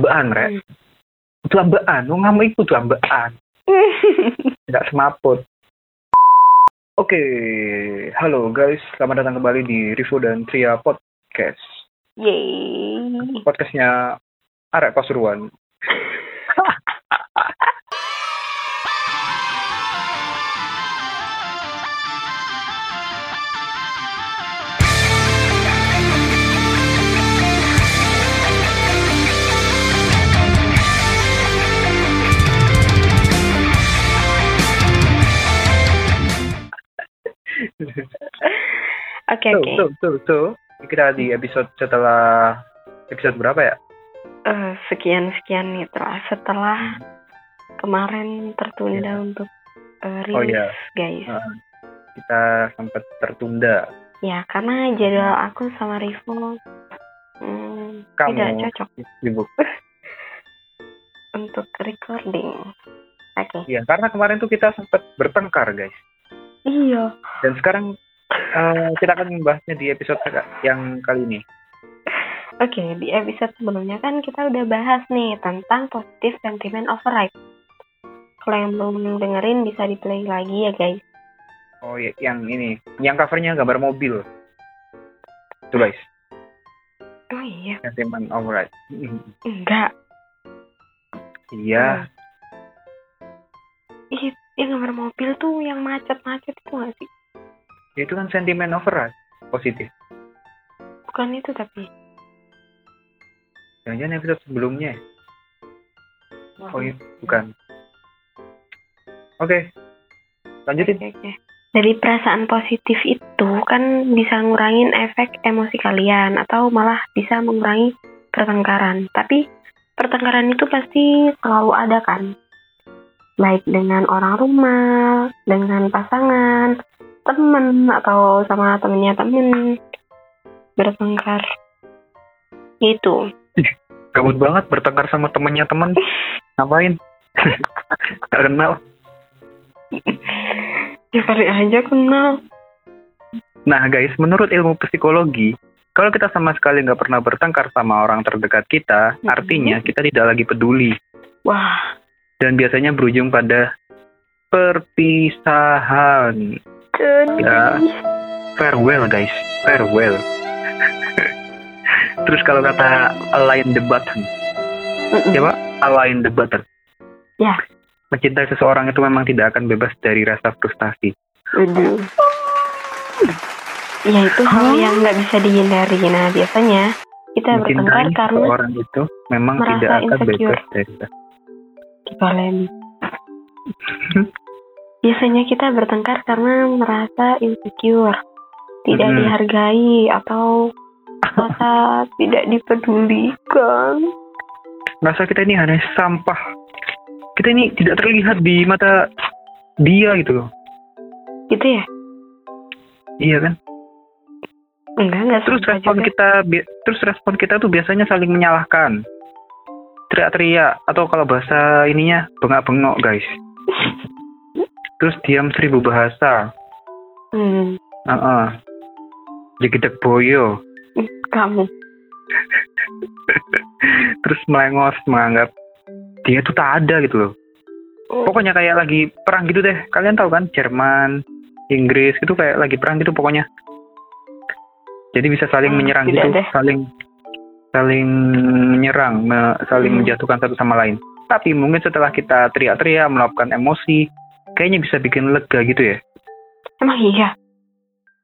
ambaan rek. Hmm. itu ambaan wong ngamuk iku tuh ambaan tidak semaput. Oke halo guys selamat datang kembali di Rivo dan Tria Podcast. Yeay. podcastnya Arek Pasuruan Oke so, oke. so, so, so, kita di episode setelah episode berapa ya Eh, sekian sekian nih telah setelah kemarin tertunda untuk eh, oh rilis iya guys. uh, kita sempat tertunda Ya karena jadwal aku sama Rivo hmm, Kamu. tidak cocok sibuk untuk recording. Oke. ya karena kemarin tuh kita sempat bertengkar guys Iya. dan sekarang eh, kita akan membahasnya di episode yang kali ini. Oke, di episode sebelumnya kan kita udah bahas nih tentang positive sentiment override. Kalau yang belum dengerin bisa di play lagi ya guys. oh iya yang ini. Yang covernya gambar mobil. Tuh guys. Oh iya, sentiment override Mm, enggak. iya. Ih, yang gambar mobil tuh yang macet-macet itu nggak sih? itu kan sentiment override positif Bukan itu tapi. jangan-jangan episode sebelumnya oh iya bukan oke lanjutin Oke, oke. Dari perasaan positif itu kan bisa ngurangin efek emosi kalian atau malah bisa mengurangi pertengkaran. Tapi pertengkaran itu pasti selalu ada kan. Baik dengan orang rumah, dengan pasangan, temen atau sama temennya temen bertengkar. Gitu. gabut banget bertengkar sama temennya temen ngapain gak kenal Ya kali aja kenal. Nah guys, menurut ilmu psikologi, kalau kita sama sekali nggak pernah bertengkar sama orang terdekat kita, Mhm. artinya kita tidak lagi peduli. Wah, Dan biasanya berujung pada perpisahan. sedih. Ya. Farewell guys, farewell. Terus kalau kata align the button, Mm-mm. siapa? Align the button. Ya. Mencintai seseorang itu memang tidak akan bebas dari rasa frustasi. Aduh. Ya itu hal yang nggak bisa dihindari. Nah biasanya kita bertengkar Mencintai karena seseorang itu memang tidak akan insecure. bebas dari kalian. Biasanya kita bertengkar karena merasa insecure, tidak Mm-mm. dihargai atau merasa tidak dipedulikan. rasa kita ini hanya sampah. Kita ini tidak terlihat di mata dia gitu loh. Gitu ya? Iya kan? Enggak, enggak Terus respon juga. kita terus respon kita tuh biasanya saling menyalahkan. Teriak-teriak atau kalau bahasa ininya bengak-bengok, guys. Terus diam seribu bahasa. Hmm, Heeh. Jegedek boyo. kamu. Terus melengos menganggap dia tuh tak ada gitu loh. Pokoknya kayak lagi perang gitu deh. Kalian tahu kan Jerman, Inggris gitu kayak lagi perang gitu pokoknya. Jadi bisa saling Ah, menyerang gitu, deh. saling saling menyerang, me- saling Hmm. menjatuhkan satu sama lain. Tapi mungkin setelah kita teriak-teriak, melakukan emosi, kayaknya bisa bikin lega gitu ya. Emang iya?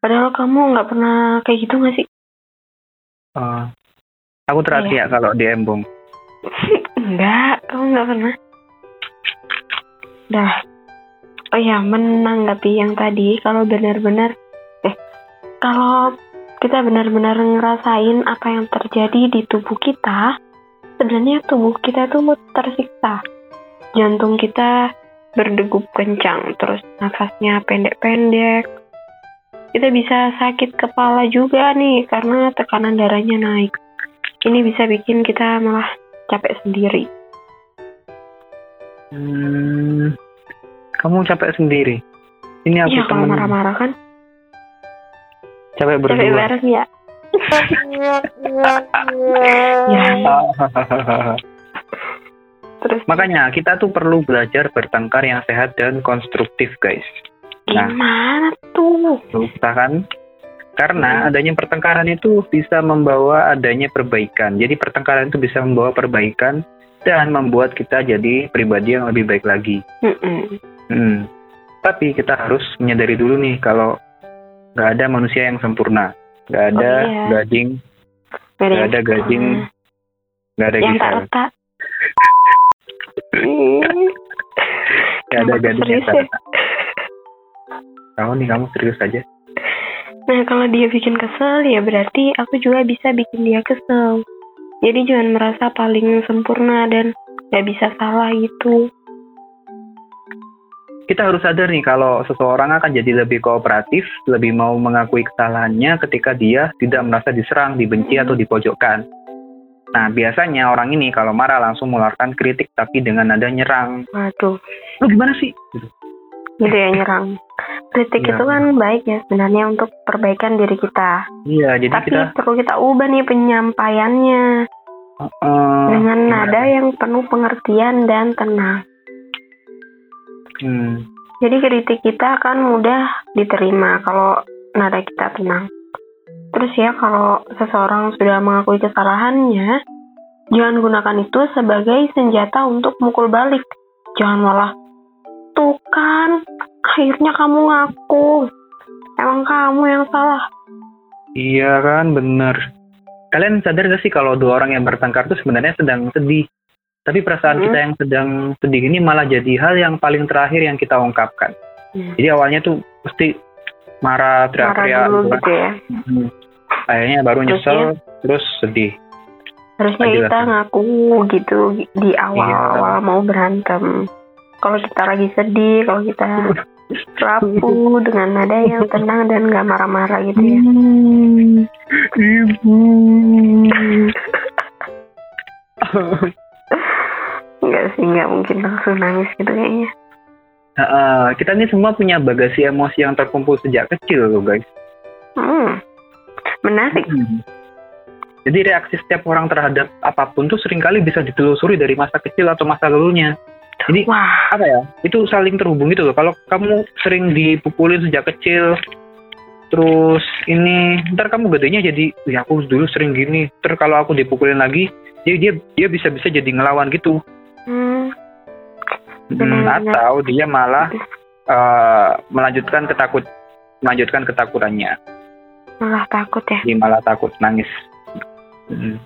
Padahal kamu nggak pernah kayak gitu nggak sih? Eh, aku teriak-teriak kalau dia embong. Enggak, kamu nggak pernah. Dah. Oh ya, menanggapi yang tadi, kalau benar-benar, eh, kalau kita benar-benar ngerasain apa yang terjadi di tubuh kita, sebenarnya tubuh kita tuh tersiksa. Jantung kita berdegup kencang, terus nafasnya pendek-pendek. Kita bisa sakit kepala juga nih, karena tekanan darahnya naik. Ini bisa bikin kita malah capek sendiri. Hmm, kamu capek sendiri. Ini aku kalau temen marah-marah kan capek capek berdua. bareng ya. ya. terus Makanya kita tuh perlu belajar bertengkar yang sehat dan konstruktif, guys. Nah. gimana tuh? Susah kan? Karena Hmm. adanya pertengkaran itu bisa membawa adanya perbaikan. Jadi pertengkaran itu bisa membawa perbaikan dan membuat kita jadi pribadi yang lebih baik lagi. Mm-mm. Hmm. Tapi kita harus menyadari dulu nih kalau nggak ada manusia yang sempurna. Nggak ada Oh, iya. gading, Gak nggak ada gading, nggak ada yang tak retak. Hmm. Nggak ada gading yang tak ya? Kamu nih, kamu serius aja. Nah kalau dia bikin kesel ya berarti aku juga bisa bikin dia kesel. Jadi jangan merasa paling sempurna dan gak bisa salah gitu. Kita harus sadar nih kalau seseorang akan jadi lebih kooperatif, lebih mau mengakui kesalahannya ketika dia tidak merasa diserang, dibenci atau dipojokkan. Nah, biasanya orang ini kalau marah langsung mengeluarkan kritik tapi dengan nada nyerang. Waduh, Lu gimana sih? Gitu. gitu ya nyerang. Kritik Iya. itu kan baik ya sebenarnya untuk perbaikan diri kita. Iya, jadi Tapi kita perlu kita ubah nih penyampaiannya eh, dengan nada yang penuh pengertian dan tenang. Hmm, Jadi kritik kita akan mudah diterima kalau nada kita tenang. Terus ya kalau seseorang sudah mengakui kesalahannya, jangan gunakan itu sebagai senjata untuk mukul balik. Jangan malah, tuh kan, akhirnya kamu ngaku. Emang kamu yang salah. iya kan, bener. Kalian sadar gak sih kalau dua orang yang bertengkar itu sebenarnya sedang sedih? Tapi perasaan Hmm. kita yang sedang sedih ini malah jadi hal yang paling terakhir yang kita ungkapkan. Hmm. Jadi awalnya tuh pasti marah, teriak-teriak, gitu kan. gitu ya. Hmm. Akhirnya baru Terus nyesel, terus sedih. Harusnya kita ngaku gitu di awal-awal mau berantem. Kalau kita lagi sedih, kalau kita rapuh dengan nada yang tenang dan gak marah-marah gitu ya. Ibu. Enggak sih, nggak mungkin langsung nangis gitu kayaknya. Heeh, kita ini semua punya bagasi emosi yang terkumpul sejak kecil loh guys. Hmm, menarik. Jadi reaksi setiap orang terhadap apa pun tuh sering kali bisa ditelusuri dari masa kecil atau masa lalunya. Jadi Wah, apa ya? Itu saling terhubung gitu loh. Kalau kamu sering dipukulin sejak kecil, terus ini ntar kamu gedenya jadi, ya aku dulu sering gini. Terus kalau aku dipukulin lagi, jadi dia dia bisa bisa jadi ngelawan gitu. Hmm, Hmm, atau dia malah eh, melanjutkan ketakut melanjutkan ketakutannya. malah takut ya. Dia malah takut nangis. Hmm.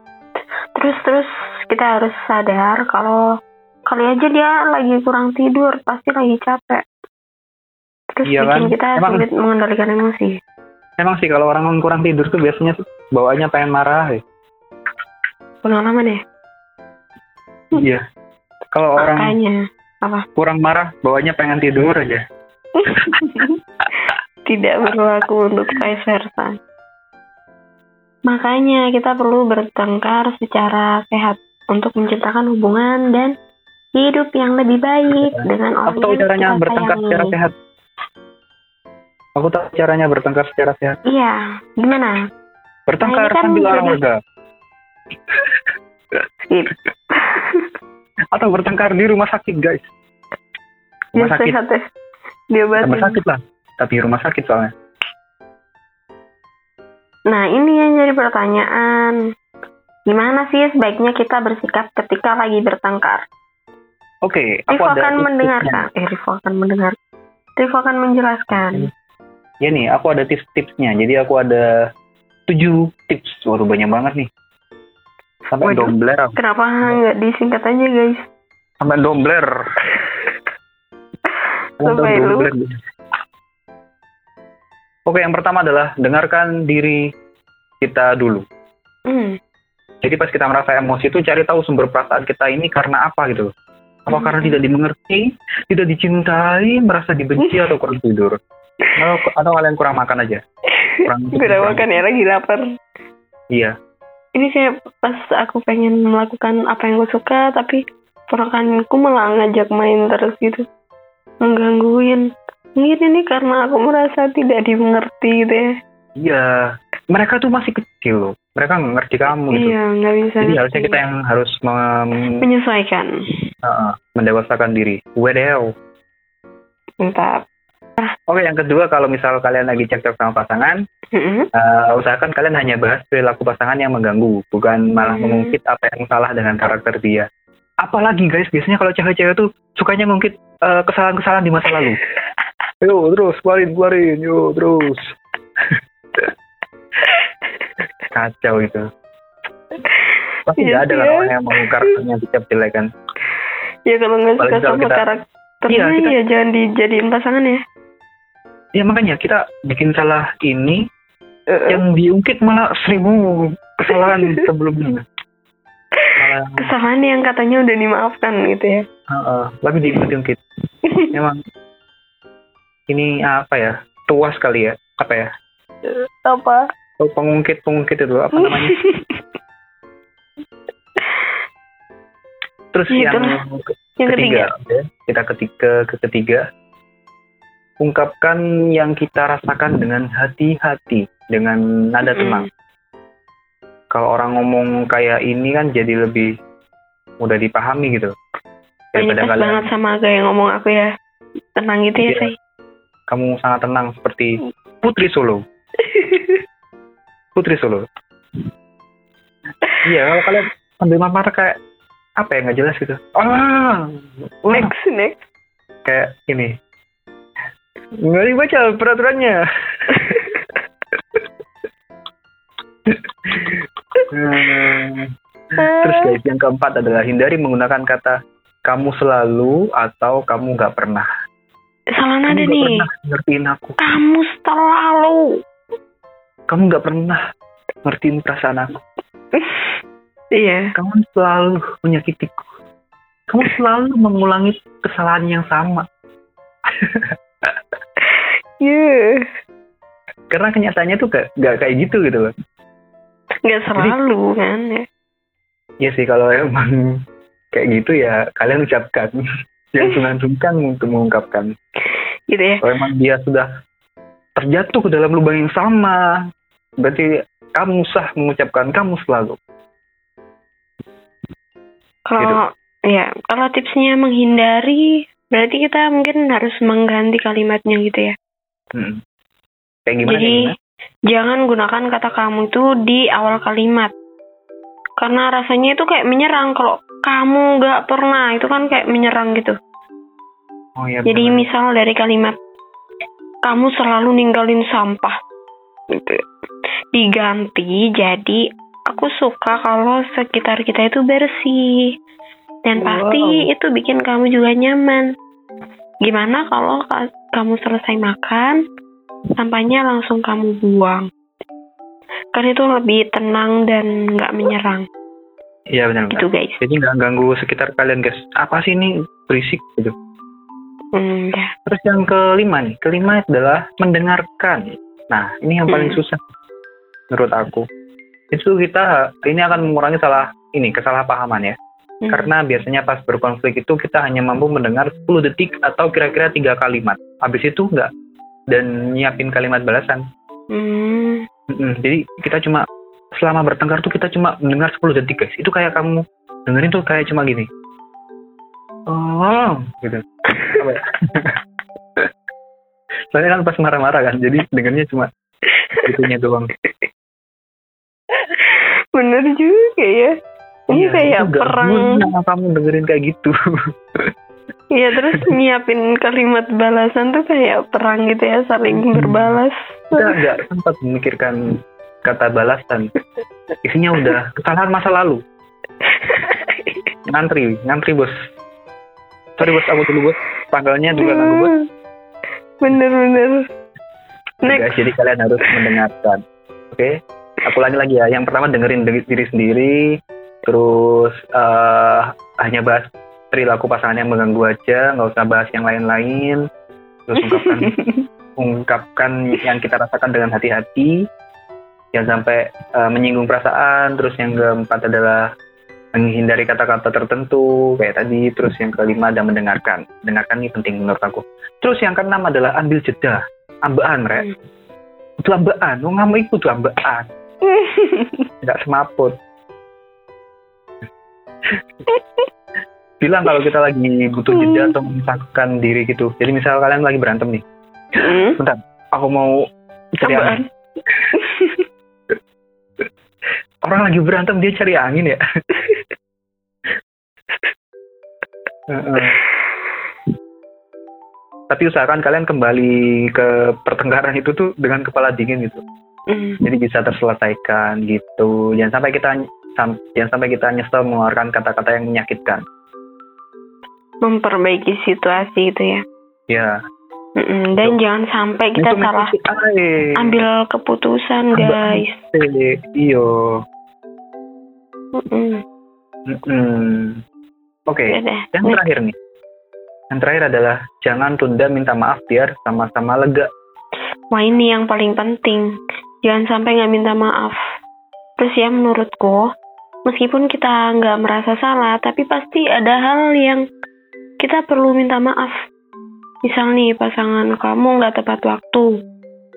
Terus terus kita harus sadar kalau kali aja dia lagi kurang tidur, pasti lagi capek. Terus Iya bikin kan? kita Emang- sulit mengendalikan emosi. Emang sih kalau orang kurang tidur tuh biasanya tuh bawaannya pengen marah ya. Pengalaman ya. Iya. Kalau orang Makanya kurang marah, bawaannya pengen tidur aja. tidak berlaku untuk vice versa. Makanya kita perlu bertengkar secara sehat untuk menciptakan hubungan dan hidup yang lebih baik dengan orang Aku tahu yang caranya kita bertengkar sayangi. secara sehat. Aku tahu caranya bertengkar secara sehat. Iya, gimana? Bertengkar Nah, kan sambil jadi- olahraga Skip. Atau bertengkar di rumah sakit, guys. Rumah sakit, sehat ya. Dia rumah sakit lah. Tapi rumah sakit soalnya. Nah, ini yang jadi pertanyaan. Gimana sih sebaiknya kita bersikap ketika lagi bertengkar? Oke, aku Rivo ada akan mendengarkan. Eh, Rivo akan mendengar. Rivo akan menjelaskan. Ya nih, aku ada tips-tipsnya. Jadi aku ada tujuh tips. Waduh, banyak banget nih. Sampai Waduh. dombler. Kenapa nggak disingkat aja, guys? Sampai dombler. Sampai lu. Dombler. Oke, yang pertama adalah dengarkan diri kita dulu. Hmm. Jadi pas kita merasa emosi itu cari tahu sumber perasaan kita ini karena apa gitu. Apa Hmm. karena tidak dimengerti, tidak dicintai, merasa dibenci atau kurang tidur. Atau, atau kalian kurang makan aja. Kurang udah makan ya, lagi lapar. Iya. Ini kayak pas aku pengen melakukan apa yang gue suka, tapi ponakanku malah ngajak main terus gitu. Menggangguin. Mungkin ini karena aku merasa tidak dimengerti gitu ya. Iya. Mereka tuh masih kecil loh. Mereka nggak ngerti kamu gitu. Iya, nggak bisa. Jadi harusnya kita yang harus mem- menyesuaikan. Heeh, mendewasakan diri. Wedel. Mantap. Oke, yang kedua kalau misal kalian lagi cekcok sama pasangan, eh, usahakan kalian hanya bahas perilaku pasangan yang mengganggu, bukan malah mengungkit apa yang salah dengan karakter dia. Apalagi guys, biasanya kalau cewek-cewek tuh sukanya ngungkit eh, kesalahan-kesalahan di masa lalu. Yo, terus keluarin, keluarin, yo, terus. Kacau itu. Pasti Iya nggak ada kan ya. orang yang mau karakternya dicap jelek kan. Ya kalau nggak suka sama kita- karakternya Iya, kita- ya jangan dijadiin pasangan ya. Ya makanya kita bikin salah ini Eh, yang diungkit malah seribu kesalahan sebelumnya. Malah, Kesalahan yang katanya udah dimaafkan gitu ya. Heeh, lebih diungkit-ungkit. Memang ini apa ya? Tuas kali ya? Apa ya? Apa? Oh, pengungkit pengungkit itu apa namanya? Terus Ya, yang yang ketiga. oke. kita ketika ke ketiga ungkapkan yang kita rasakan dengan hati-hati dengan nada tenang. Kalau orang ngomong kayak ini kan jadi lebih mudah dipahami gitu. Oh, Daripada pas kalian banget sama kayak ngomong aku ya. Tenang gitu ya, Iya. say. kamu sangat tenang seperti Putri Solo. Putri Solo. Iya, kalau kalian ambil marah kayak apa ya nggak jelas gitu. Ah, wah, Next, next. kayak ini. Nggak dibaca peraturannya. Terus guys, yang keempat adalah hindari menggunakan kata kamu selalu atau kamu nggak pernah. Salah Kamu nada nih. pernah ngertiin aku. Kamu selalu. Kamu nggak pernah ngertiin perasaan aku. Iya. Kamu selalu menyakitiku. Kamu selalu mengulangi kesalahan yang sama. Iya. Karena kenyataannya tuh gak, gak kayak gitu gitu loh. Nggak selalu kan ya. Iya sih kalau emang kayak gitu ya kalian ucapkan. Jangan sungkan-sungkan untuk mengungkapkan. Gitu ya. Kalau emang dia sudah terjatuh ke dalam lubang yang sama, berarti kamu sah mengucapkan kamu selalu. Kalau ya, kalau tipsnya menghindari berarti kita mungkin harus mengganti kalimatnya gitu ya. Hmm. Kayak gimana? Jadi kayak gimana? jangan gunakan kata kamu itu di awal kalimat. Karena rasanya itu kayak menyerang kalau kamu nggak pernah itu kan kayak menyerang gitu. Oh iya. Jadi benar. misal dari kalimat kamu selalu ninggalin sampah. Gitu. Diganti jadi aku suka kalau sekitar kita itu bersih. Dan pasti Wow. itu bikin kamu juga nyaman. Gimana kalau ka- kamu selesai makan, sampahnya langsung kamu buang. Kan itu lebih tenang dan nggak menyerang. Iya benar. Gitu guys. Jadi nggak ganggu sekitar kalian guys. Apa sih ini berisik gitu. Hmm, ya. Terus yang kelima nih, kelima adalah mendengarkan. Nah, ini yang paling Hmm. susah menurut aku. Itu kita ini akan mengurangi salah ini kesalahpahaman ya. Hmm. Karena biasanya pas berkonflik itu kita hanya mampu mendengar 10 detik atau kira-kira tiga kalimat. Habis itu enggak dan nyiapin kalimat balasan. Hmm. Mm-mm. Jadi kita cuma selama bertengkar tuh kita cuma mendengar 10 detik guys. Itu kayak kamu dengerin tuh kayak cuma gini. Oh, gitu. Ya? Soalnya kan pas marah-marah kan, jadi dengernya cuma itunya doang. Bener juga ya. Ini Iya, kayak perang. guna kamu dengerin kayak gitu. Iya terus nyiapin kalimat balasan tuh kayak perang gitu ya saling Hmm. berbalas. kita nggak sempat memikirkan kata balasan. Isinya udah kesalahan masa lalu. Ngantri, ngantri bos. Sorry bos, aku dulu bos. Tanggalnya juga nggak bos. Bener-bener. Oke, Next. guys, jadi kalian harus mendengarkan. Oke, aku lanjut lagi ya. Yang pertama dengerin diri sendiri, terus eh, hanya bahas perilaku pasangan yang mengganggu aja, nggak usah bahas yang lain-lain. Terus ungkapkan ungkapkan yang kita rasakan dengan hati-hati, jangan sampai eh, menyinggung perasaan. Terus yang keempat adalah menghindari kata-kata tertentu kayak tadi. Terus yang kelima ada mendengarkan. Mendengarkan ini penting menurut aku. Terus yang keenam adalah ambil jeda, ambaan, rek itu ambaan, wong ngamu iku tuh ambaan, tidak semaput. Bilang kalau kita lagi butuh jeda atau memisahkan diri gitu. Jadi misal kalian lagi berantem nih, Hmm. bentar, aku mau cari angin. Orang lagi berantem dia cari angin ya. Tapi usahakan kalian kembali ke pertengkaran itu tuh dengan kepala dingin gitu. Hmm. Jadi bisa terselesaikan gitu. Jangan sampai kita jangan sampai kita nyesel mengeluarkan kata-kata yang menyakitkan. Memperbaiki situasi itu ya. Ya. Mm-mm. Dan jangan sampai kita Itu salah si Ae. ambil keputusan guys. Eh, Iyo. Mm-mm. Mm-mm. Oke. Ya. Yang terakhir nih. Yang terakhir adalah jangan tunda minta maaf biar sama-sama lega. Wah ini yang paling penting. Jangan sampai nggak minta maaf. Terus ya menurutku, meskipun kita nggak merasa salah, tapi pasti ada hal yang kita perlu minta maaf. Misal nih pasangan kamu nggak tepat waktu.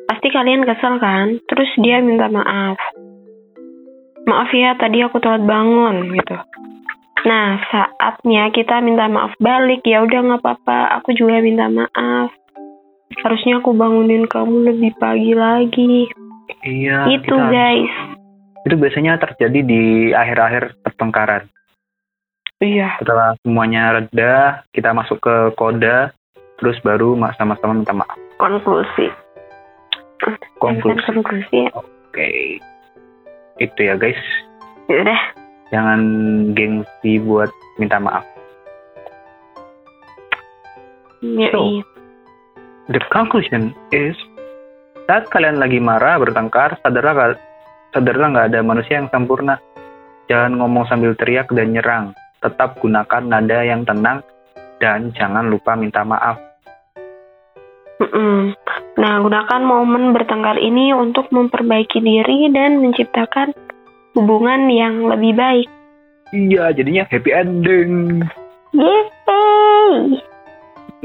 Pasti kalian kesel kan? Terus dia minta maaf. Maaf ya, tadi aku telat bangun gitu. Nah, saatnya kita minta maaf balik. Ya udah nggak apa-apa, aku juga minta maaf. Harusnya aku bangunin kamu lebih pagi lagi. Iya. itu kita- guys. Itu biasanya terjadi di akhir-akhir pertengkaran. Iya. Setelah semuanya reda, kita masuk ke koda, terus baru ma- sama-sama minta maaf. Konklusi. Konklusi. Konklusi. ya. Oke. Itu ya guys. Yaudah. Jangan gengsi buat minta maaf. Yoi. The conclusion is saat kalian lagi marah bertengkar, sadarlah sadarlah nggak ada manusia yang sempurna. Jangan ngomong sambil teriak dan nyerang. Tetap gunakan nada yang tenang dan jangan lupa minta maaf. Mm-mm. Nah, gunakan momen bertengkar ini untuk memperbaiki diri dan menciptakan hubungan yang lebih baik. Iya, jadinya happy ending. Yeay!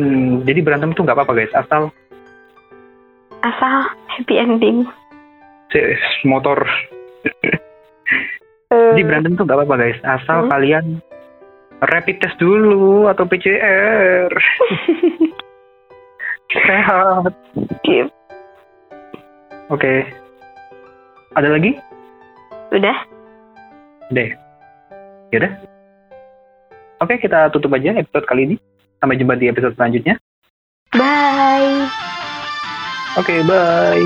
Hmm, jadi berantem tuh nggak apa-apa guys, asal Asal happy ending. Motor. Eh, Jadi berantem tuh nggak apa-apa guys, asal Hmm. kalian rapid test dulu atau PCR. Sehat. Skip. Oke. Ada lagi? Udah? Deh. Yaudah. Oke, kita tutup aja episode kali ini. Sampai jumpa di episode selanjutnya. Bye! Oke, bye.